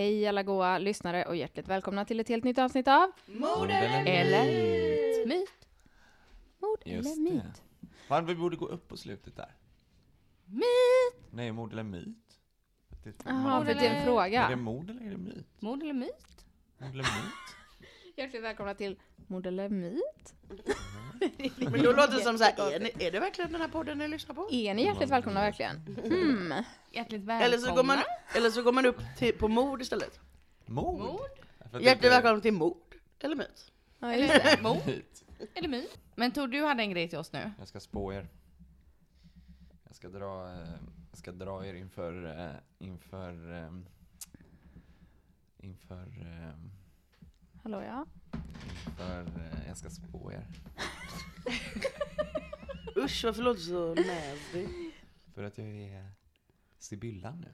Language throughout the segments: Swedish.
Hej alla goa lyssnare och hjärtligt välkomna till ett helt nytt avsnitt av Mord eller myt. Mord Just eller det. myt. Fan, vi borde gå upp på slutet där. Myt! Nej, mord eller myt? Det, Jaha, för det är en Är det fråga. mord eller är det myt? Mord eller myt? Mord eller myt? Hjärtligt välkomna till Mord eller myt. Men då låter det som så här, är, ni, är det verkligen den här podden ni lyssnar på? Är ni hjärtligt välkomna verkligen? Hmm. Hjärtligt välkomna. Eller så går man, eller så går man upp till, på mord istället. Mord? För att Hjärtligt välkommen till mord, eller myt. Ja, just det. Eller mord Myt. eller myt. Men Tor, du hade en grej till oss nu. Jag ska spå er. Jag ska dra, eh, jag ska dra er inför, eh, inför, eh, inför, eh, Hallå ja. inför, eh, jag ska spå er. Usch varför låter det så nasty? För att jag är Sibylla nu.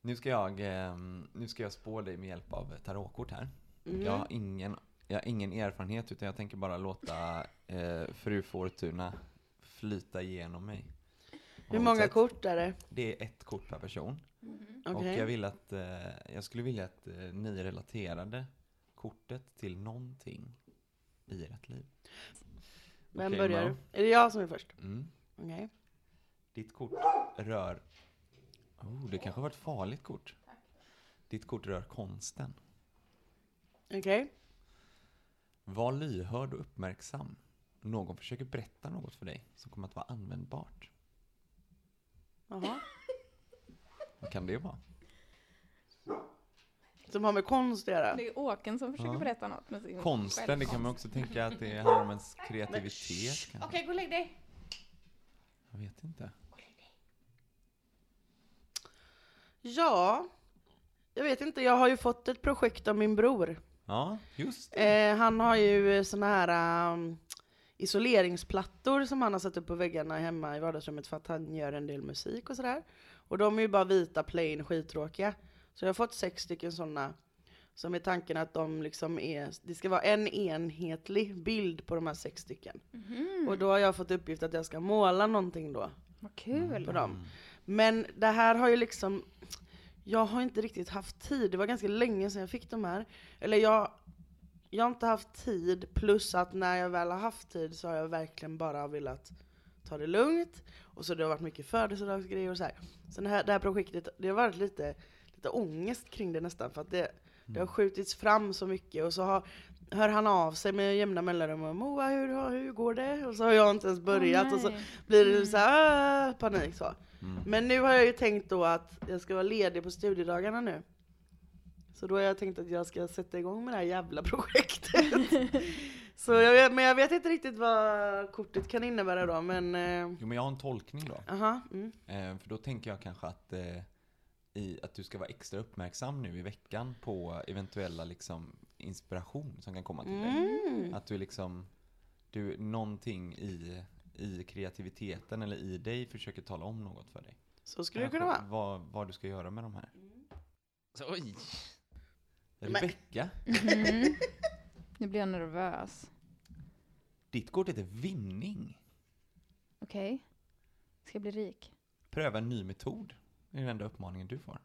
Nu ska jag, eh, nu ska jag spå dig med hjälp av tarotkort här. Mm. Jag, har ingen, jag har ingen erfarenhet utan jag tänker bara låta eh, fru Fortuna flyta igenom mig. Hur många kort är det? Det är ett kort per person. Och Okej. jag vill att, eh, jag skulle vilja att eh, ni relaterade kortet till någonting i ert liv. Vem Okej, börjar? Mo. Är det jag som är först? Mm. Okej. Ditt kort rör... Oh, det kanske var ett farligt kort. Ditt kort rör konsten. Okej. Var lyhörd och uppmärksam. Någon försöker berätta något för dig som kommer att vara användbart. Jaha. Vad kan det vara? Som har med konst att göra? Det är Åken som försöker Ja. berätta något med sin Konsten, det kan man självkonst. också tänka att det handlar om ens kreativitet. Okej, gå och lägg dig. Jag vet inte. Ja. Jag vet inte, jag har ju fått ett projekt av min bror. Ja, just det. Eh, han har ju såna här um, isoleringsplattor som han har satt upp på väggarna hemma i vardagsrummet för att han gör en del musik och sådär. Och de är ju bara vita, plain, skittråkiga. Så jag har fått sex stycken sådana. Som är tanken att de liksom är, det ska vara en enhetlig bild på de här sex stycken. Och då har jag fått uppgift att jag ska måla någonting då Vad kul. på dem. Men det här har ju liksom, jag har inte riktigt haft tid. Det var ganska länge sedan jag fick de här. Eller jag, jag har inte haft tid, plus att när jag väl har haft tid så har jag verkligen bara velat ta det lugnt. Och så det har varit mycket födelsedagsgrejer och så här. Så det här, det här projektet, det har varit lite, lite ångest kring det nästan. För att det, det har skjutits fram så mycket och så har, hör han av sig med jämna mellanrum och Moa hur, hur går det? Och så har jag inte ens börjat och så blir det så här, "Ah", panik så. Mm. Men nu har jag ju tänkt då att jag ska vara ledig på studiedagarna nu. Så då har jag tänkt att jag ska sätta igång med det här jävla projektet. så jag vet, men jag vet inte riktigt vad kortet kan innebära då, men... eh, Jo, men jag har en tolkning då. Aha, mm. Eh, för då tänker jag kanske att, eh, i, att du ska vara extra uppmärksam nu i veckan på eventuella liksom, inspiration som kan komma till dig. Mm. Att du liksom, du, någonting i, i kreativiteten eller i dig försöker tala om något för dig. Så skulle det kunna vara. Vad, vad du ska göra med de här. Så, oj! Men- Rebecka, Mm. Nu blir jag nervös. ditt kort heter vinning. Okej. Ska jag bli rik? Pröva en ny metod. Det är den enda uppmaningen du får.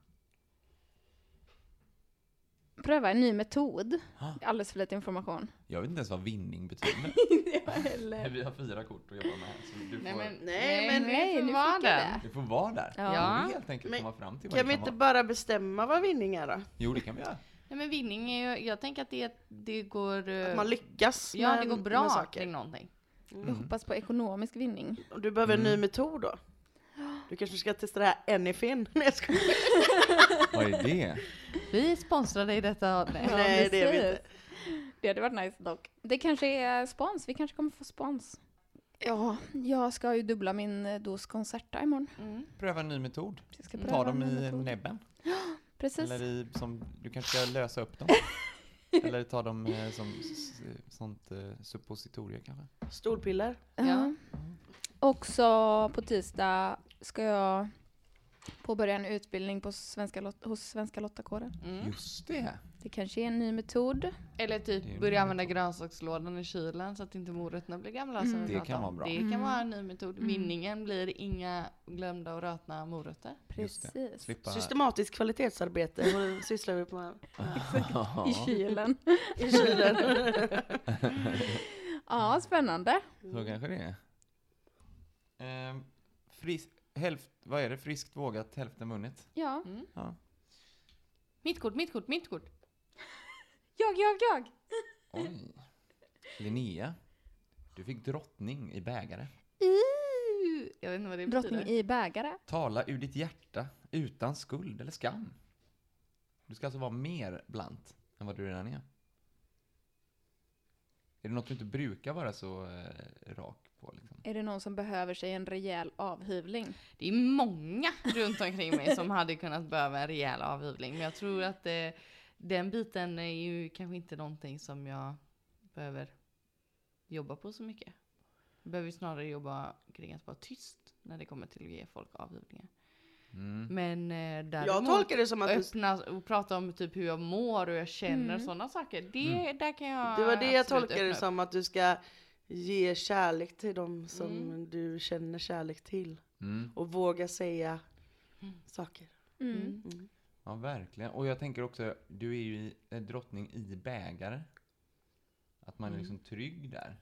Pröva en ny metod. Ah. Alldeles för lite information. Jag vet inte ens vad vinning betyder. jag heller. Vi har fyra kort att jobba med här, så du får, Nej men, Nej, nej, men- Nej, nu får vara det. du får vara där. Ja. Ja. Du får helt enkelt Men komma fram till vad Kan vi kan inte vara. bara bestämma vad vinning är då? Jo, det kan vi göra. Nej men vinning är ju, jag tänker att det, det går... eh, Att man lyckas Ja, med, det går med bra saker. kring någonting. Jag hoppas på ekonomisk vinning. Och du behöver en Mm. ny metod då? Du kanske ska testa det här Anyfin? Nej jag skojar. Vad är det? Vi är sponsrade i detta avsnitt. Nej det är vi inte. Det hade varit nice dock. Det kanske är spons, vi kanske kommer få spons. Ja, jag ska ju dubbla min eh, dos Concerta imorgon. Mm. Pröva en ny metod. Jag ska Ta pröva dem en ny i metod. näbben. Precis. Eller i, som, du kanske ska lösa upp dem. Eller ta dem eh, som sånt eh, suppositorier kanske. Stolpiller. Ja. Också på tisdag ska jag påbörja en utbildning på svenska Lot- hos Svenska Lottakåren. Mm. Just det. Det kanske är en ny metod. Eller Det är typ en börja ny använda metod. grönsakslådan i kylen så att inte morötterna blir gamla. Mm. Som vi Det pratade kan om. vara bra. Det kan Mm. vara en ny metod. Mm. Vinningen blir inga glömda och rötna morötter. Just det. Precis. Slippa... Systematiskt kvalitetsarbete och sysslar vi på I kylen. i kylen. Ja, spännande. Så kanske det är. Ehm, fris, hälft, vad är det? Friskt vågat, hälften vunnet? Ja. Mm. Ja. Mitt kort, mitt kort, mitt kort. Jag, jag, jag. Oj. Linnea, du fick drottning i bägare. Uh, jag vet inte vad det Drottning betyder. i bägare. Tala ur ditt hjärta utan skuld eller skam. Du ska alltså vara mer blant än vad du redan är. Är det något du inte brukar vara så eh, rak på? Liksom? Är det någon som behöver sig en rejäl avhyvling? Det är många runt omkring mig som hade kunnat behöva en rejäl avhyvling. Men jag tror att eh, den biten är ju kanske inte någonting som jag behöver jobba på så mycket. Jag behöver ju snarare jobba kring att vara tyst när det kommer till att ge folk avhyvlingar. Mm. Men eh, däremot Jag tolkar det som att du, öppna och prata om typ hur jag mår och jag känner Mm. sådana saker. Det, där kan jag det var det jag tolkade det som att du ska ge kärlek till dem som Mm. du känner kärlek till. Mm. Och våga säga Mm. saker. Mm. Mm. Mm. Ja, verkligen. Och jag tänker också, du är ju i, en drottning i bägare. Att man är Mm. liksom trygg där.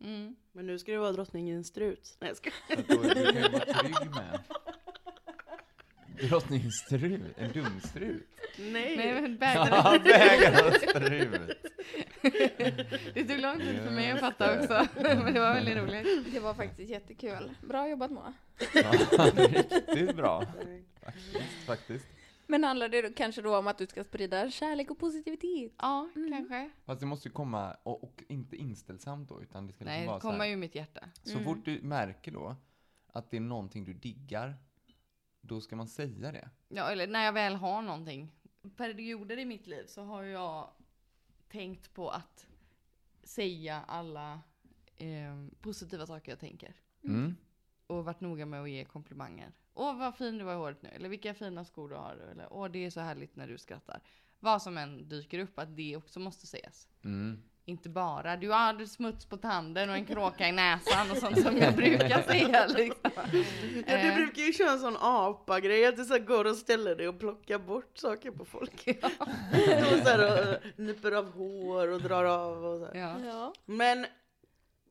Mm. Men nu ska du vara drottning i en strut. Nej jag ska. Så då, du kan ju vara trygg med. Drottningstrut, en dumstrut. Nej. Nej men Ja, bägaren. bägarstrut. Det tog lång tid för mig att fatta också. Men det var väldigt roligt. Det var faktiskt jättekul. Bra jobbat Moa. Ja, riktigt bra. Faktiskt, faktiskt. Men handlar det kanske då om att du ska sprida kärlek och positivitet? Ja, Mm. kanske. Fast det måste ju komma, och, och inte inställsamt då, utan det ska liksom Nej, vara det så här. kommer ju i mitt hjärta. Så Mm. fort du märker då att det är någonting du diggar, då ska man säga det. Ja, eller när jag väl har någonting. Perioder i mitt liv så har jag tänkt på att säga alla eh, positiva saker jag tänker. Mm. Och varit noga med att ge komplimanger. Åh vad fin du var i håret nu. Eller vilka fina skor du har. Eller åh det är så härligt när du skrattar. Vad som än dyker upp, att det också måste sägas. Mm. Inte bara du har aldrig smuts på tanden och en kråka i näsan och sånt som jag brukar säga liksom. Ja, du Eh. brukar ju köra en sån apa-grej, att du så går och ställer dig och plockar bort saker på folk. och så här, och nyper av hår och drar av och så här. Ja. Ja. Men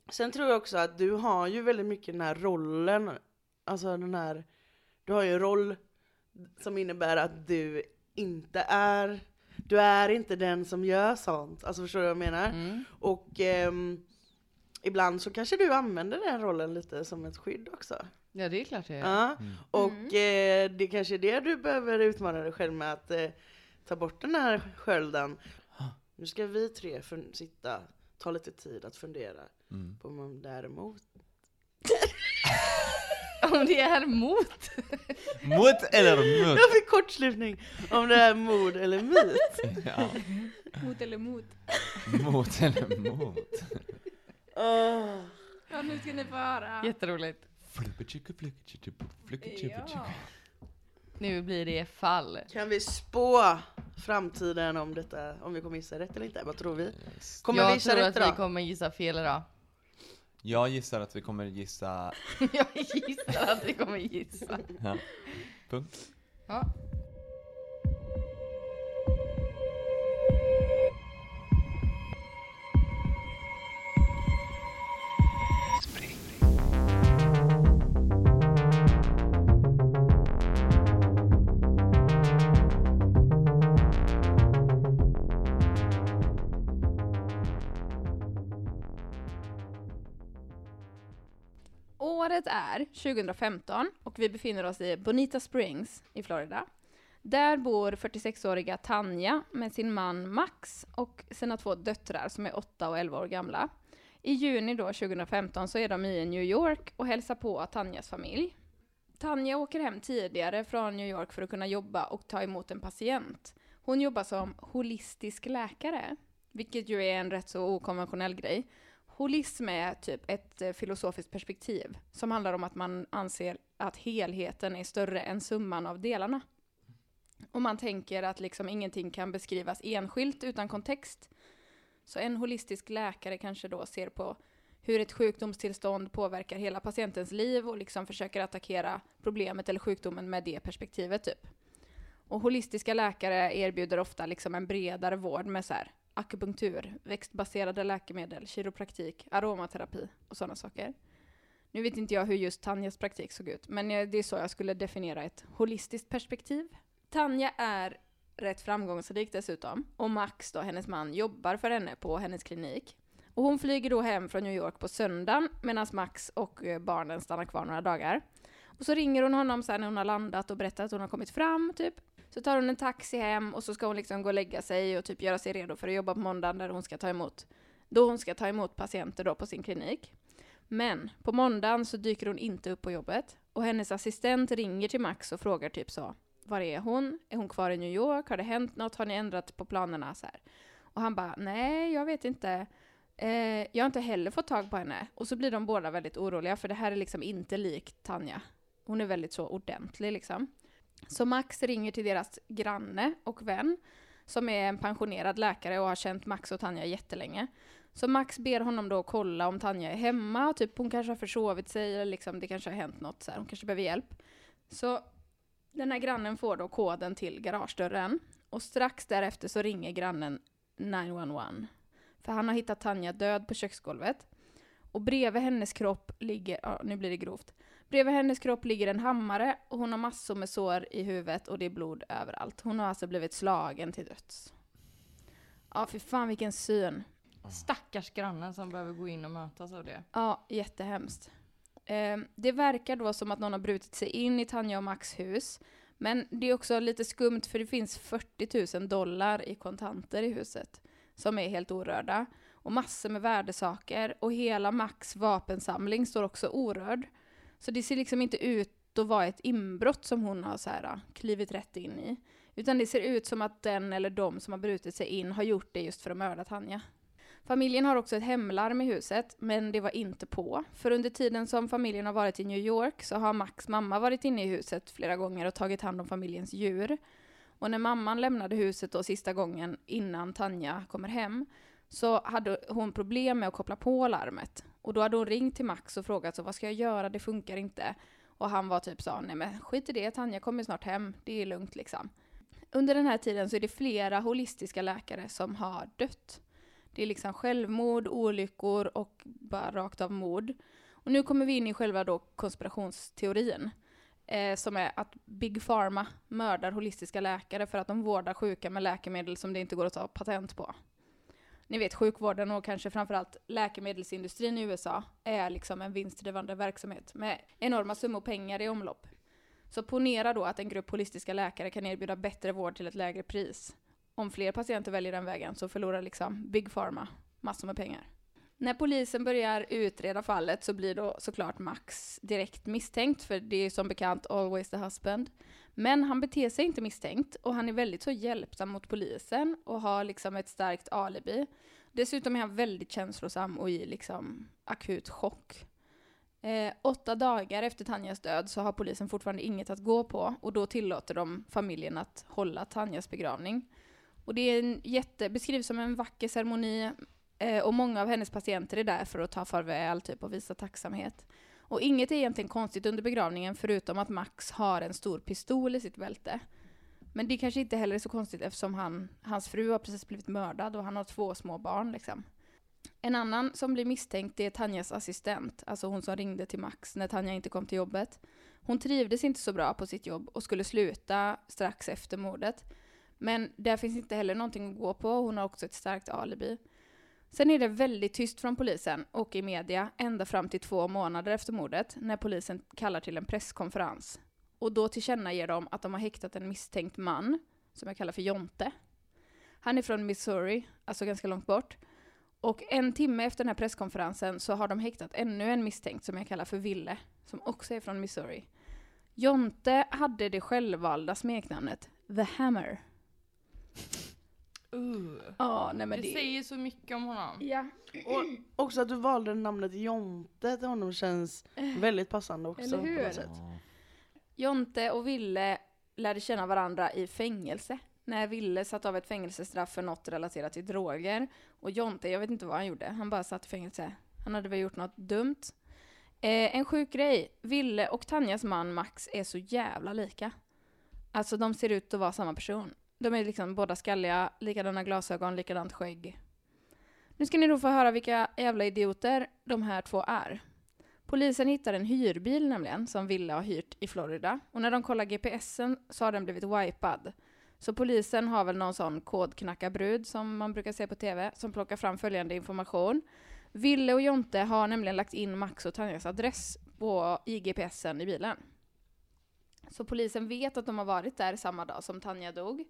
sen tror jag också att du har ju väldigt mycket den här rollen, alltså den här, du har ju en roll som innebär att du inte är, du är inte den som gör sånt, alltså förstår du vad jag menar? Mm. Och ehm, ibland så kanske du använder den rollen lite som ett skydd också. ja, det är klart jag gör. Ja, Mm. och eh, det kanske är det du behöver utmana dig själv med att eh, ta bort den här skölden. Nu ska vi tre sitta, ta lite tid att fundera Mm. på om man däremot. Om det är mot. Mot eller mot? Jag fick kortslutning om det är mod eller myt. Ja. Mot eller mot? Mot eller mot? Åh. Ja, nu ska ni få höra. Jätteroligt. Ja. Nu blir det fall. Kan vi spå framtiden om detta, om vi kommer gissa rätt eller inte? Vad tror vi? Kommer vi jag gissa tror rätt att vi idag? kommer gissa fel idag. Jag gissar att vi kommer gissa... jag gissar att vi kommer gissa. Ja. Punkt. Ja. Året är 2015 och vi befinner oss i Bonita Springs i Florida. Där bor 46-åriga Tanja med sin man Max och sina två döttrar som är 8 och 11 år gamla. I juni då 2015 så är de i New York och hälsar på Tanjas familj. Tanja åker hem tidigare från New York för att kunna jobba och ta emot en patient. Hon jobbar som holistisk läkare, vilket ju är en rätt så okonventionell grej. Holism är typ ett eh, filosofiskt perspektiv som handlar om att man anser att helheten är större än summan av delarna. Och man tänker att liksom ingenting kan beskrivas enskilt utan kontext. Så en holistisk läkare kanske då ser på hur ett sjukdomstillstånd påverkar hela patientens liv och liksom försöker attackera problemet eller sjukdomen med det perspektivet typ. Och holistiska läkare erbjuder ofta liksom en bredare vård med så här, akupunktur, växtbaserade läkemedel, kiropraktik, aromaterapi och sådana saker. Nu vet inte jag hur just Tanjas praktik såg ut, men det är så jag skulle definiera ett holistiskt perspektiv. Tanja är rätt framgångsrik dessutom, och Max, då, hennes man, jobbar för henne på hennes klinik. Och hon flyger då hem från New York på söndagen medan Max och eh, barnen stannar kvar några dagar. Och så ringer hon honom sen när hon har landat och berättar att hon har kommit fram, typ. Så tar hon en taxi hem och så ska hon liksom gå och lägga sig och typ göra sig redo för att jobba på måndagen där hon ska ta emot, då hon ska ta emot patienter då på sin klinik. Men på måndagen så dyker hon inte upp på jobbet och hennes assistent ringer till Max och frågar typ så, var är hon? Är hon kvar i New York? Har det hänt något? Har ni ändrat på planerna? Så här. Och han bara, nej, jag vet inte. Eh, jag har inte heller fått tag på henne. Och så blir de båda väldigt oroliga, för det här är liksom inte likt Tanja. Hon är väldigt så ordentlig liksom. Så Max ringer till deras granne och vän, som är en pensionerad läkare och har känt Max och Tanja jättelänge. Så Max ber honom då kolla om Tanja är hemma, typ hon kanske har försovit sig eller liksom det kanske har hänt något så här, hon kanske behöver hjälp. Så den här grannen får då koden till garagedörren och strax därefter så ringer grannen 911. För han har hittat Tanja död på köksgolvet. Och bredvid hennes kropp ligger, ja nu blir det grovt, bredvid hennes kropp ligger en hammare och hon har massor med sår i huvudet och det är blod överallt. Hon har alltså blivit slagen till döds. Ja, för fan vilken syn. Stackars grannen som behöver gå in och mötas av det. Ja, jättehemskt. Eh, det verkar då som att någon har brutit sig in i Tanja och Max hus. Men det är också lite skumt för det finns 40 000 dollar i kontanter i huset som är helt orörda. Och massor med värdesaker och hela Max vapensamling står också orörd. Så det ser liksom inte ut att vara ett inbrott som hon har så här, äh, klivit rätt in i. Utan det ser ut som att den eller de som har brutit sig in har gjort det just för att mörda Tanja. Familjen har också ett hemlarm i huset, men det var inte på. För under tiden som familjen har varit i New York så har Max mamma varit inne i huset flera gånger och tagit hand om familjens djur. Och när mamman lämnade huset då sista gången innan Tanja kommer hem så hade hon problem med att koppla på larmet. Och då hade hon ringt till Max och frågat så vad ska jag göra, det funkar inte. Och han var typ sa nej men skit i det, Tanja kommer snart hem, det är lugnt liksom. Under den här tiden så är det flera holistiska läkare som har dött. Det är liksom självmord, olyckor och bara rakt av mord. Och nu kommer vi in i själva då konspirationsteorin. Eh, som är att Big Pharma mördar holistiska läkare för att de vårdar sjuka med läkemedel som det inte går att ta patent på. Ni vet sjukvården och kanske framförallt läkemedelsindustrin i USA är liksom en vinstdrivande verksamhet med enorma summor pengar i omlopp. Så ponera då att en grupp holistiska läkare kan erbjuda bättre vård till ett lägre pris om fler patienter väljer den vägen så förlorar liksom Big Pharma massor med pengar. När polisen börjar utreda fallet så blir då såklart Max direkt misstänkt, för det är som bekant always the husband. Men han beter sig inte misstänkt och han är väldigt så hjälpsam mot polisen och har liksom ett starkt alibi. Dessutom är han väldigt känslosam och i liksom akut chock. Eh, åtta dagar efter Tanjas död så har polisen fortfarande inget att gå på och då tillåter de familjen att hålla Tanjas begravning. Och det är en jätte, beskrivs som en vacker ceremoni eh, och många av hennes patienter är där för att ta farväl typ, och visa tacksamhet. Och inget är egentligen konstigt under begravningen förutom att Max har en stor pistol i sitt bälte. Men det kanske inte heller är så konstigt eftersom han, hans fru har precis blivit mördad och han har två små barn. Liksom. En annan som blir misstänkt är Tanjas assistent, alltså hon som ringde till Max när Tanja inte kom till jobbet. Hon trivdes inte så bra på sitt jobb och skulle sluta strax efter mordet. Men där finns inte heller någonting att gå på, hon har också ett starkt alibi. Sen är det väldigt tyst från polisen och i media ända fram till två månader efter mordet när polisen kallar till en presskonferens. Och då tillkännager de att de har häktat en misstänkt man, som jag kallar för Jonte. Han är från Missouri, alltså ganska långt bort. Och en timme efter den här presskonferensen så har de häktat ännu en misstänkt som jag kallar för Ville, som också är från Missouri. Jonte hade det självvalda smeknamnet The Hammer. Uh. Ja, nej men Det det... säger så mycket om honom. Ja, Och också att du valde namnet Jonte till honom känns väldigt passande också. Eller hur? På. Jonte och Ville lärde känna varandra i fängelse. När Ville satt av ett fängelsestraff för något relaterat till droger. Och Jonte, jag vet inte vad han gjorde, han bara satt i fängelse. Han hade väl gjort något dumt. Eh, en sjuk grej, Ville och Tanjas man Max är så jävla lika. Alltså de ser ut att vara samma person. De är liksom båda skalliga, likadana glasögon, likadant skägg. Nu ska ni då få höra vilka jävla idioter de här två är. Polisen hittar en hyrbil nämligen, som Ville har hyrt i Florida. Och när de kollar GPSen så har den blivit wipad. Så polisen har väl någon sån kodknackarbrud som man brukar se på TV, som plockar fram följande information. Ville och Jonte har nämligen lagt in Max och Tanjas adress på, i GPSen i bilen. Så polisen vet att de har varit där samma dag som Tanja dog.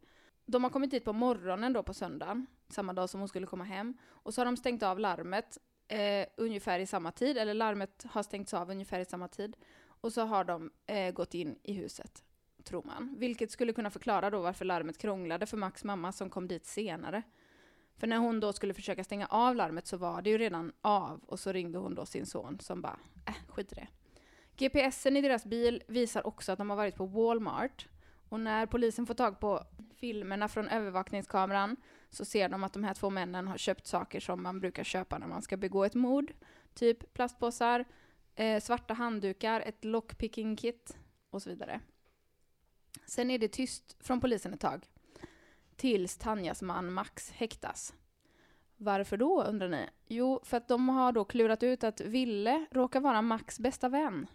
De har kommit dit på morgonen då på söndagen, samma dag som hon skulle komma hem. Och så har de stängt av larmet eh, ungefär i samma tid, eller larmet har stängts av ungefär i samma tid. Och så har de eh, gått in i huset, tror man. Vilket skulle kunna förklara då varför larmet krånglade för Max mamma som kom dit senare. För när hon då skulle försöka stänga av larmet så var det ju redan av och så ringde hon då sin son som bara, äh, skit i det. GPSen i deras bil visar också att de har varit på Walmart. Och när polisen får tag på filmerna från övervakningskameran så ser de att de här två männen har köpt saker som man brukar köpa när man ska begå ett mord. Typ plastpåsar, eh, svarta handdukar, ett lockpicking kit och så vidare. Sen är det tyst från polisen ett tag. Tills Tanjas man Max häktas. Varför då undrar ni? Jo, för att de har då klurat ut att Ville råkar vara Max bästa vän.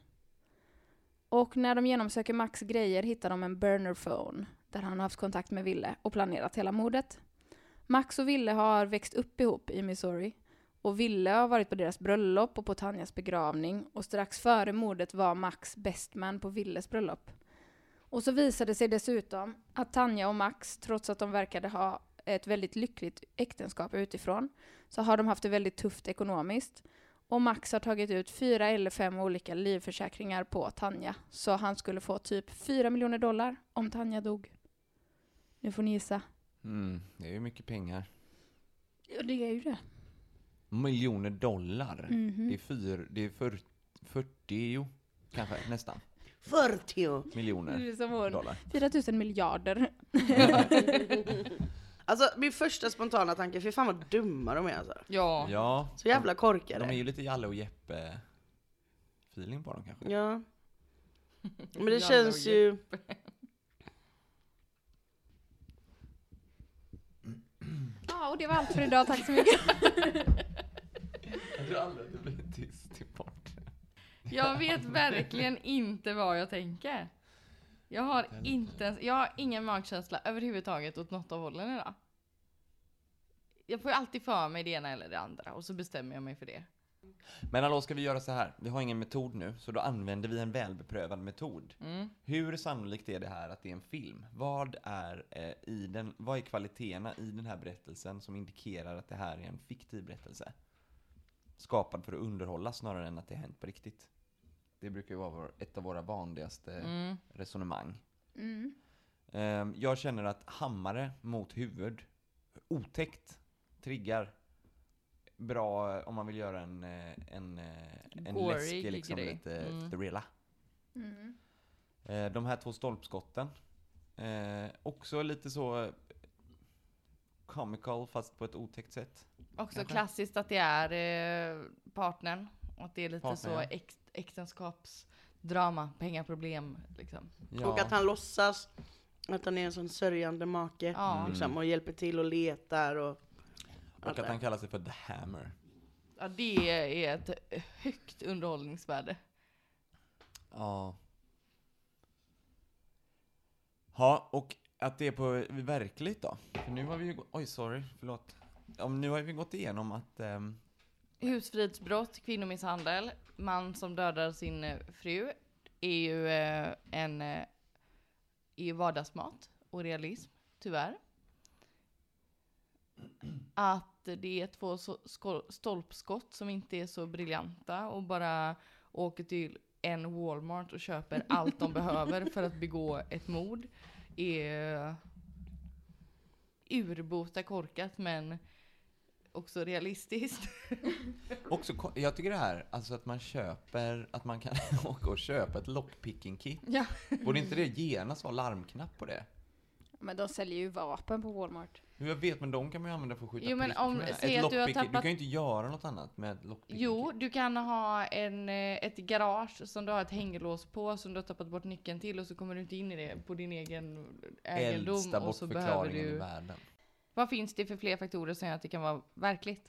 Och när de genomsöker Max grejer hittar de en burner phone där han har haft kontakt med Ville och planerat hela mordet. Max och Ville har växt upp ihop i Missouri och Ville har varit på deras bröllop och på Tanjas begravning och strax före mordet var Max bestman på Villes bröllop. Och så visade det sig dessutom att Tanja och Max, trots att de verkade ha ett väldigt lyckligt äktenskap utifrån, så har de haft det väldigt tufft ekonomiskt. Och Max har tagit ut fyra eller fem olika livförsäkringar på Tanja, så han skulle få typ fyra miljoner dollar om Tanja dog. Nu får ni gissa. Mm, det är ju mycket pengar. Ja, det är ju det. Miljoner dollar. Mhm. Det är, fyr, det är för, 40, kanske nästan, 40! miljoner dollar. 4 000 miljarder. Alltså min första spontana tanke, fy fan vad dumma de är alltså. Ja. Ja, Så jävla de, korkade. de är ju lite Jalle och Jeppe feeling på dem kanske. Ja. Men det Jalle känns och ju... Ja, och det var allt för idag. Tack så mycket. Jag tror aldrig att det blir tyst i podden. Jag vet verkligen inte vad jag tänker. Jag har inte ens, jag har ingen magkänsla överhuvudtaget åt något av hållen idag. Jag får ju alltid för mig det ena eller det andra och så bestämmer jag mig för det. Men hallå, ska vi göra så här? Vi har ingen metod nu, så då använder vi en välbeprövad metod. Mm. Hur sannolikt är det här att det är en film? Vad är, eh, i den, vad är kvaliteterna i den här berättelsen som indikerar att det här är en fiktiv berättelse? Skapad för att underhålla snarare än att det har hänt på riktigt. Det brukar ju vara vår, ett av våra vanligaste Mm. resonemang. Mm. Ehm, jag känner att hammare mot huvud, otäckt, triggar. Bra om man vill göra en, eh, en, eh, en Gory läskig, liksom grej. lite Mm. thriller. Mm. Eh, De här två stolpskotten. Eh, också lite så comical fast på ett otäckt sätt. Också Kanske. klassiskt att det är eh, partnern. Och att det är lite Partner, så ja. äk, äktenskapsdrama, pengaproblem liksom. Och att han låtsas att han är en sån sörjande make. Ja. Liksom, och hjälper till och letar och... och att han kallar sig för The Hammer. Ja, det är ett högt underhållningsvärde. Ja. Ja, och att det är på verkligt då? För nu har vi ju... Oj, sorry, förlåt. om nu har vi gått igenom att ehm, Husfridsbrott, kvinnomisshandel, man som dödar sin eh, fru är ju eh, en eh, är ju vardagsmat och realism, tyvärr. Att det är två stolpskott som inte är så briljanta och bara åker till en Walmart och köper allt de behöver för att begå ett mord är urbota korkat men också realistiskt. Också, jag tycker det här, alltså att man köper, att man kan åka och köpa ett lockpicking-kit. Ja. Borde inte det genast vara larmknapp på det? Men de säljer ju vapen på Walmart. Jo, Jag vet, men de kan man ju använda för att skjuta Jo, men om- säg Ett att du har lockpick- tappat- Du kan ju inte göra något annat med ett lockpicking Jo, du kan ha en, eh, ett garage som du har ett hänglås på som du har tappat bort nyckeln till och så kommer du inte in i det på din egen egendom Äldsta och så behöver bortförklaringen i du... världen. Vad finns det för fler faktorer som gör att det kan vara verkligt?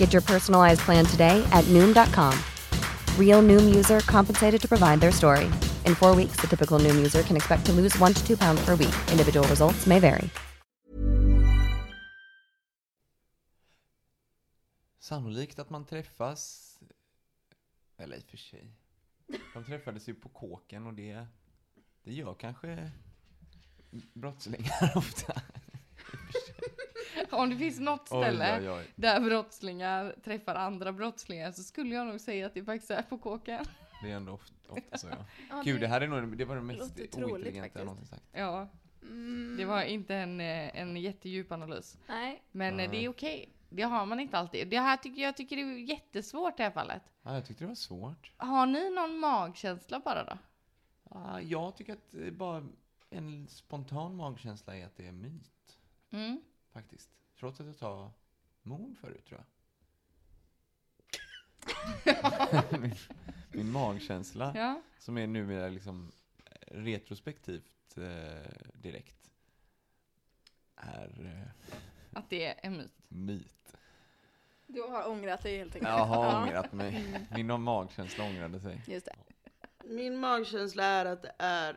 Get your personalized plan today at Noom.com. Real Noom user compensated to provide their story. In four weeks, the typical Noom user can expect to lose one to two pounds per week. Individual results may vary. Sannolikt att man träffas, eller i och för sig. De träffades ju på kåken och det, det gör kanske brottslingar ofta. Om det finns något Oj, ställe oj, oj. där brottslingar träffar andra brottslingar så skulle jag nog säga att det faktiskt är på kåken. Det är ändå ofta, ofta så ja. Ja, Gud, det här är nog, det var det mest ointelligenta jag någonsin sagt. Ja, Mm, det var inte en, eh, en jättedjup analys. Nej. Men eh, det är okej. Det har man inte alltid. Det här tycker jag tycker det är jättesvårt i det här fallet. Ja, jag tyckte det var svårt. Har ni någon magkänsla bara då? Ja, jag tycker att det är bara en spontan magkänsla är att det är myt, Mm. faktiskt. Trots att jag tar mord förut, tror jag. min, min magkänsla, Ja. som är numera liksom retrospektivt eh, direkt, är eh, Att det är en myt. myt. Du har ångrat dig helt enkelt. Jag har ångrat mig. Min magkänsla ångrade sig. Just det. Min magkänsla är att det är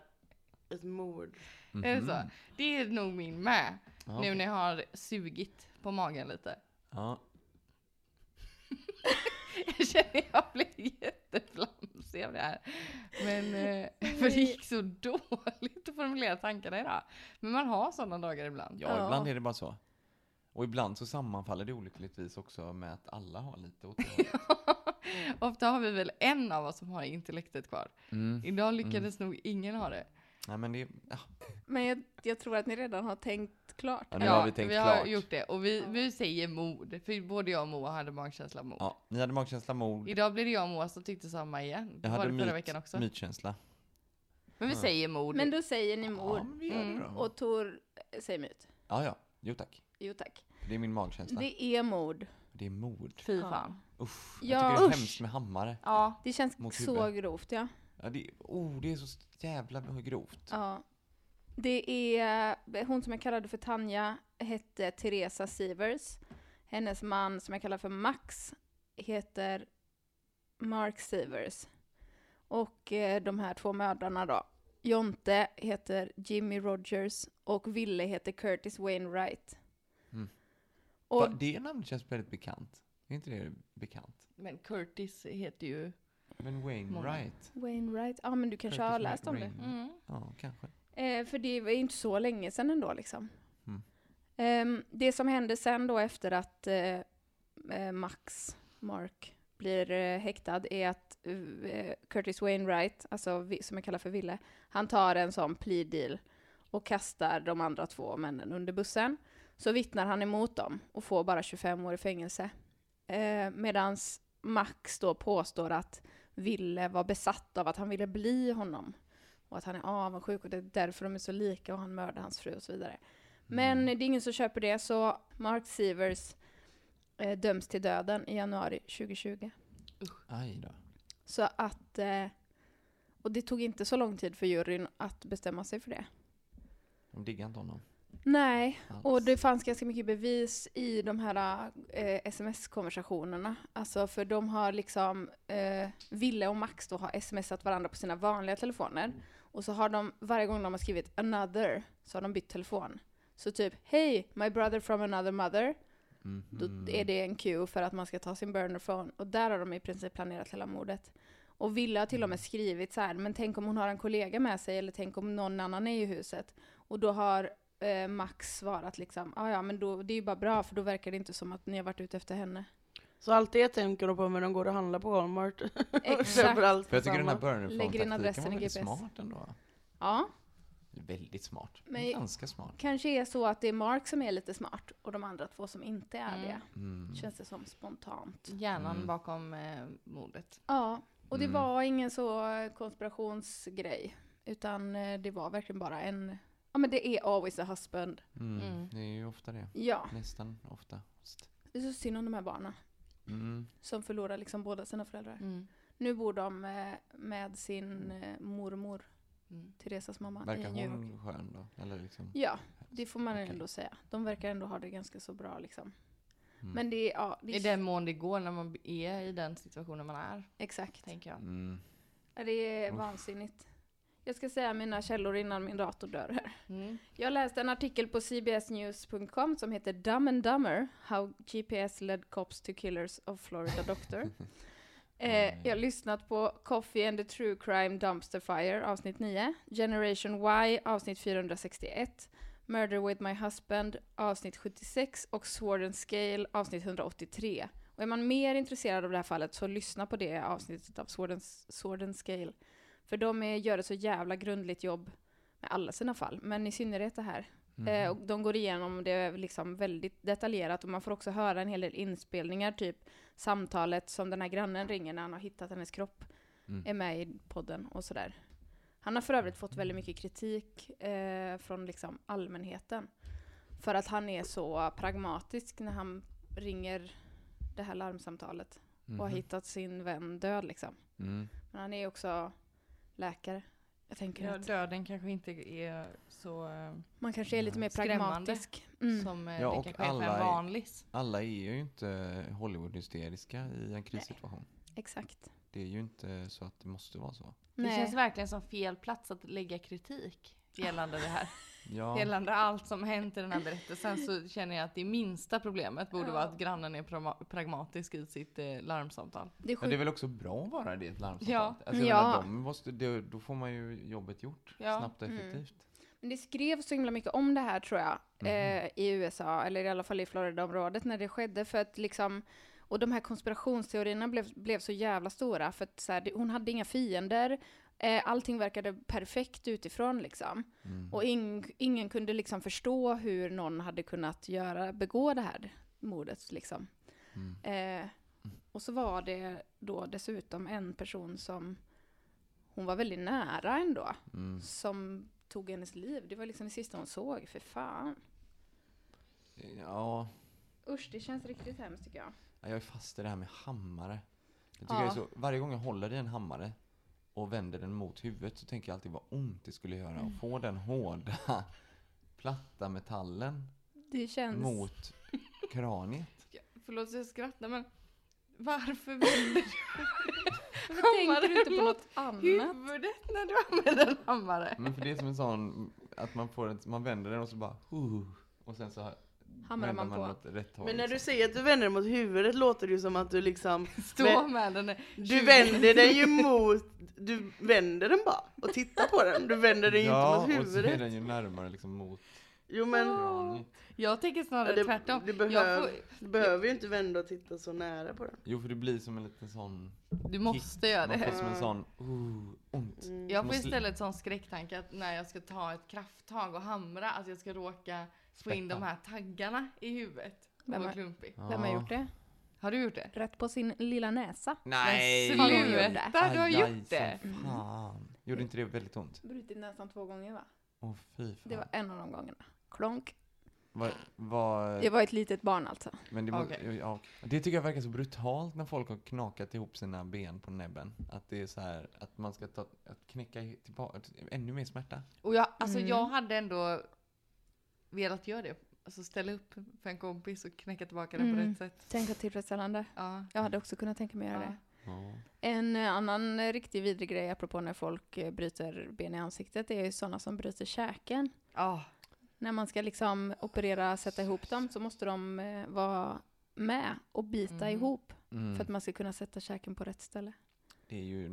ett mord. Är det så? Det är nog min med. Ja, Nu när jag har sugit på magen lite. Ja, Jag känner jag blir jätteflamsig av det här. Men, eh, för det gick så dåligt att formulera tankarna idag. Men man har sådana dagar ibland. ja, Ja. ibland är det bara så. Och ibland så sammanfaller det olyckligtvis också med att alla har lite åt det. Ofta har vi väl en av oss som har intellektet kvar. Mm. Idag lyckades nog ingen ha det. Nej men det, ja. Men jag, jag tror att ni redan har tänkt klart. Ja, nu har vi tänkt vi har klart. gjort det. Och vi, vi säger mord. För både jag och Moa hade magkänsla mord. ja, ni hade magkänsla mord. Idag blir det jag och Moa som tyckte samma igen. Det Jag var hade det förra myt, veckan också. mytkänsla. Men vi säger mord. Men då säger ni mord. Ja, men vi gör det då. Och Tor säger myt. Ja, ja. Jo tack. Jo tack. Det är min magkänsla. Det, Det är mord. är mord. Fy Ja. fan. Usch. Ja, jag tycker det är hemskt med hammare. Ja. Det känns Mot så grovt ja. Ja, det, oh, det är så jävla grovt. ja. Det är, hon som jag kallade för Tanja hette Teresa Sivers. Hennes man som jag kallar för Max heter Mark Sivers. Och eh, de här två mödrarna då. Jonte heter Jimmy Rogers och Ville heter Curtis Wainwright. Mm. Och Va, det namnet känns väldigt bekant. Är inte det bekant? Men Curtis heter ju... Men Wainwright? Wainwright, ja men du kanske Curtis har läst om det. Wain- Mm. Ja, kanske. Eh, för det var ju inte så länge sedan ändå liksom. Mm. Ehm, det som hände sen då efter att eh, eh, Max, Mark, blir eh, häktad är att eh, Curtis Wainwright, alltså som jag kallar för Ville, han tar en sån plea deal och kastar de andra två männen under bussen. Så vittnar han emot dem och får bara 25 år i fängelse. Eh, Medan Max då påstår att Ville var besatt av att han ville bli honom. Och att han är avundsjuk och det är därför de är så lika och han mördar hans fru och så vidare. Men Mm. det är ingen som köper det så Mark Severs eh, döms till döden i januari 2020. Aj då. Så att... Eh, och det tog inte så lång tid för juryn att bestämma sig för det. De diggar inte honom. Nej, alls. och det fanns ganska mycket bevis i de här eh, sms-konversationerna. Alltså för de har liksom, eh, Ville och Max då har smsat varandra på sina vanliga telefoner. Och så har de, varje gång de har skrivit another, så har de bytt telefon. Så typ, hej, my brother from another mother. Mhm. Då är det en cue för att man ska ta sin burner phone. Och där har de i princip planerat hela mordet. Och Ville har till och med skrivit så här, men tänk om hon har en kollega med sig, eller tänk om någon annan är i huset. Och då har eh, Max svarat liksom, "Ah, ja men då, det är ju bara bra, för då verkar det inte som att ni har varit ute efter henne. Så allt det tänker de på när de går och handlar på Walmart. Exakt. allt För jag tycker den här adressen var i väldigt GPS. smart ändå. Ja, Väldigt smart. Men- Ganska smart. kanske är så att det är Mark som är lite smart och de andra två som inte är Mm. det. Mm. Känns det som spontant. Hjärnan Mm. bakom eh, mordet. Ja, och det Mm. var ingen så konspirationsgrej. Utan eh, det var verkligen bara en, ja men det är always a husband. Mm. Mm. Det är ju ofta det. Ja, Nästan ofta. det är så synd om de här barnen. Mm. Som förlorar liksom båda sina föräldrar. Mm. Nu bor de eh, med sin eh, mormor, Mm. Teresas mamma, Verkar i New York. hon skön då? Eller liksom? Ja, det får man Okej. ändå säga. De verkar ändå ha det ganska så bra liksom. Mm. Men det är, ja, det I är den mån det går när man är i den situationen man är, exakt. tänker jag. Mm. Ja, Det är Uff. vansinnigt. Jag ska säga mina källor innan min dator dör här. Mm. Jag läste en artikel på cbsnews.com som heter Dumb and Dumber, How GPS led cops to killers of Florida doctor. eh, jag har lyssnat på Coffee and the True Crime Dumpster Fire avsnitt 9, Generation Y avsnitt 461, Murder with my husband avsnitt 76 och Sword and Scale avsnitt 183. Och är man mer intresserad av det här fallet så lyssna på det avsnittet av Sword and, Sword and Scale. För de är, gör ett så jävla grundligt jobb med alla sina fall, men i synnerhet det här. Mhm. Eh, och de går igenom det liksom väldigt detaljerat och man får också höra en hel del inspelningar, typ samtalet som den här grannen ringer när han har hittat hennes kropp, Mm. är med i podden och sådär. Han har för övrigt fått väldigt mycket kritik eh, från liksom allmänheten. För att han är så pragmatisk när han ringer det här larmsamtalet och har Mhm. hittat sin vän död liksom. Mm. Men han är också läkare. Jag tänker Ja, att döden kanske inte är så eh, man kanske är lite mer pragmatisk. Mm. som eh, Ja, det kanske är för alla en är- vanlis. Alla är ju inte Hollywood-hysteriska i en krissituation. Exakt. Det är ju inte så att det måste vara så. Det Nej. känns verkligen som fel plats att lägga kritik gällande det här. Ja, Gällande allt som hänt i den här berättelsen så känner jag att det minsta problemet borde Ja. vara att grannen är pragma- pragmatisk i sitt eh, larmsamtal. Det är men det är väl också bra att vara det i ett larmsamtal? Ja. Alltså, Ja. de måste, det, då får man ju jobbet gjort Ja. snabbt och Mm. effektivt. Men det skrevs så himla mycket om det här tror jag, Mhm. eh, i USA, eller i alla fall i Floridaområdet när det skedde, för att liksom och de här konspirationsteorierna blev, blev så jävla stora, för att så här, det, hon hade inga fiender, Eh, allting verkade perfekt utifrån liksom. Mm. Och ing, ingen kunde liksom förstå hur någon hade kunnat göra, begå det här mordet liksom. Mm. Eh, och så var det då dessutom en person som hon var väldigt nära ändå, Mm. som tog hennes liv. Det var liksom det sista hon såg, för fan. Ja, Usch, det känns riktigt hemskt tycker jag. jag är fast i det här med hammare. Jag tycker Ja. så, varje gång jag håller i en hammare och vänder den mot huvudet så tänker jag alltid vad ont det skulle göra Mm. att få den hårda, platta metallen Det känns... mot kraniet. Förlåt att jag skrattar men varför vänder du tänker du inte på något annat? huvudet när du använder en hammare? Men för det är som en sån, att man får ett, man vänder den och så bara, uh, och sen så Hamrar man man på. åt rätt håll. Men när du liksom. säger att du vänder den mot huvudet låter det ju som att du liksom Stå Men- med den. Du vänder den ju mot, du vänder den bara och tittar på den. Du vänder den ju ja, inte mot och så är huvudet. den ju närmare liksom mot Jo men kraniet. Jag tänker snarare Ja, det- tvärtom. det jag behöv- får, du behöver ju inte vända och titta så nära på den. Jo, för det blir som en liten sån du måste göra Man får det. som en sån, uh, ont. Mm. Jag får måste- istället sån skräcktanke att när jag ska ta ett krafttag och hamra, att jag ska råka få in de här taggarna i huvudet. Och Vem vara har- klumpig. Vem har gjort det? Har du gjort det? Rätt på sin lilla näsa. Nej! Gjort Sluta, det? du har gjort det! som Fan. Gjorde inte det väldigt ont? Brutit näsan två gånger va? Åh fy fan. Det var en av de gångerna. Klonk. Vad- vad- Det var ett litet barn alltså. men det, må, Okej. ja, det tycker jag verkar så brutalt när folk har knakat ihop sina ben på näbben. Att det är så här att man ska ta, att knäcka tillbaka, ännu mer smärta. Och jag, alltså Mm. jag hade ändå velat göra det. Alltså ställa upp för en kompis och knäcka tillbaka den på Mm. rätt sätt. Tänk vad tillfredsställande. Ja. Jag hade också kunnat tänka mig göra Ja. det. Ja. En eh, annan eh, riktigt vidrig grej apropå när folk eh, bryter ben i ansiktet är ju sådana som bryter käken. Ja. När man ska liksom operera, sätta ihop dem så måste de vara med och bita Mhm. ihop Mm. för att man ska kunna sätta käken på rätt ställe. Det är ju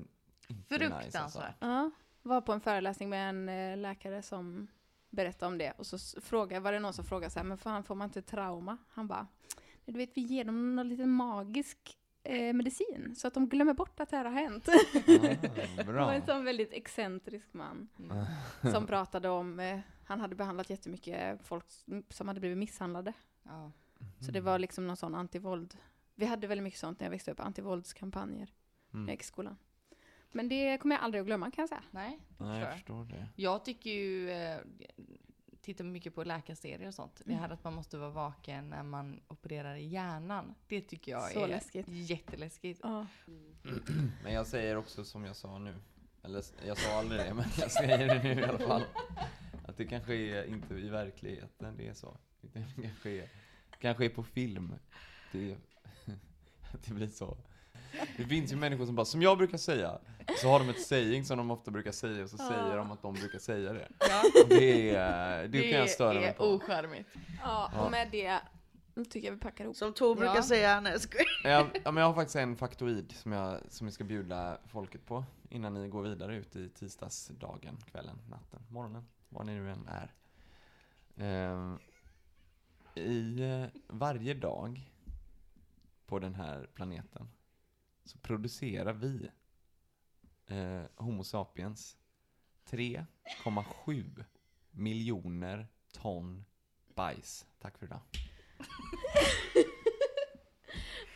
inte nice alltså. Fruktansvärt. Ja, var på en föreläsning med en läkare som berättade om det och så frågade, var det någon som frågade så här, men fan får man inte trauma? Han bara, du vet vi ger dem någon liten magisk eh, medicin så att de glömmer bort att det här har hänt. Ah, Det var en sån väldigt excentrisk man Mm. som pratade om, eh, han hade behandlat jättemycket folk som hade blivit misshandlade. Ja. Så det var liksom någon sån antivåld. Vi hade väldigt mycket sånt när jag växte upp, antivåldskampanjer Mm. i skolan. Men det kommer jag aldrig att glömma kan jag säga. Nej, Nej, förstår jag förstår det. Jag tycker ju, eh, tittar mycket på läkarserier och sånt. Det här att man måste vara vaken när man opererar i hjärnan. Det tycker jag Så är läskigt. jätteläskigt. Ja. Men jag säger också som jag sa nu, eller jag sa aldrig det, men jag säger det nu i alla fall. Att det kanske är inte i verkligheten det är så. Det kanske är, kanske är på film. Det, att det blir så. Det finns ju människor som bara, som jag brukar säga, så har de ett saying som de ofta brukar säga och så säger de att de brukar säga det. Ja, det, är, det, kan jag störa mig är på. ocharmigt. Ja, Ja. och med det nu tycker jag vi packar ihop. Som Tor brukar Ja. säga, nej jag ja, men jag har faktiskt en faktoid som jag, som jag ska bjuda folket på innan ni går vidare ut i tisdagsdagen, kvällen, natten, morgonen, var ni nu än är. Ehm, I eh, varje dag på den här planeten så producerar vi eh, Homo sapiens 3,7 miljoner ton bajs. Tack för idag.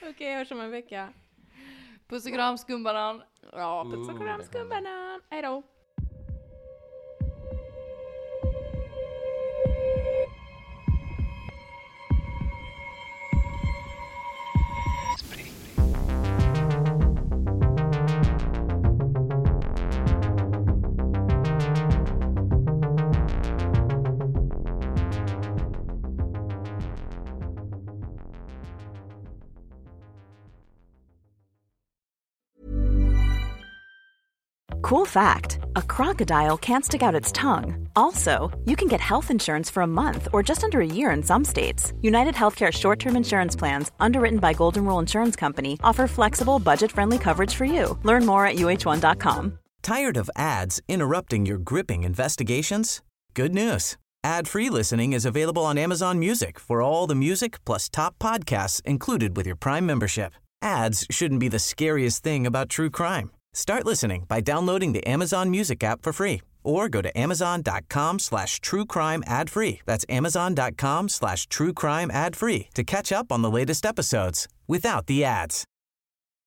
Okej, jag hörs om en vecka. Puss och kram skumbanan. Ja, puss och kram skumbanan. Hej då. Cool fact a crocodile can't stick out its tongue. Also, you can get health insurance for a month or just under a year in some states. United Healthcare short term insurance plans, underwritten by Golden Rule Insurance Company, offer flexible, budget friendly coverage for you. Learn more at uh1.com. Tired of ads interrupting your gripping investigations? Good news. Ad-free listening is available on Amazon Music for all the music plus top podcasts included with your Prime membership. Ads shouldn't be the scariest thing about true crime. Start listening by downloading the Amazon Music app for free or go to amazon.com slash true crime ad free. That's amazon.com slash true crime ad free to catch up on the latest episodes without the ads.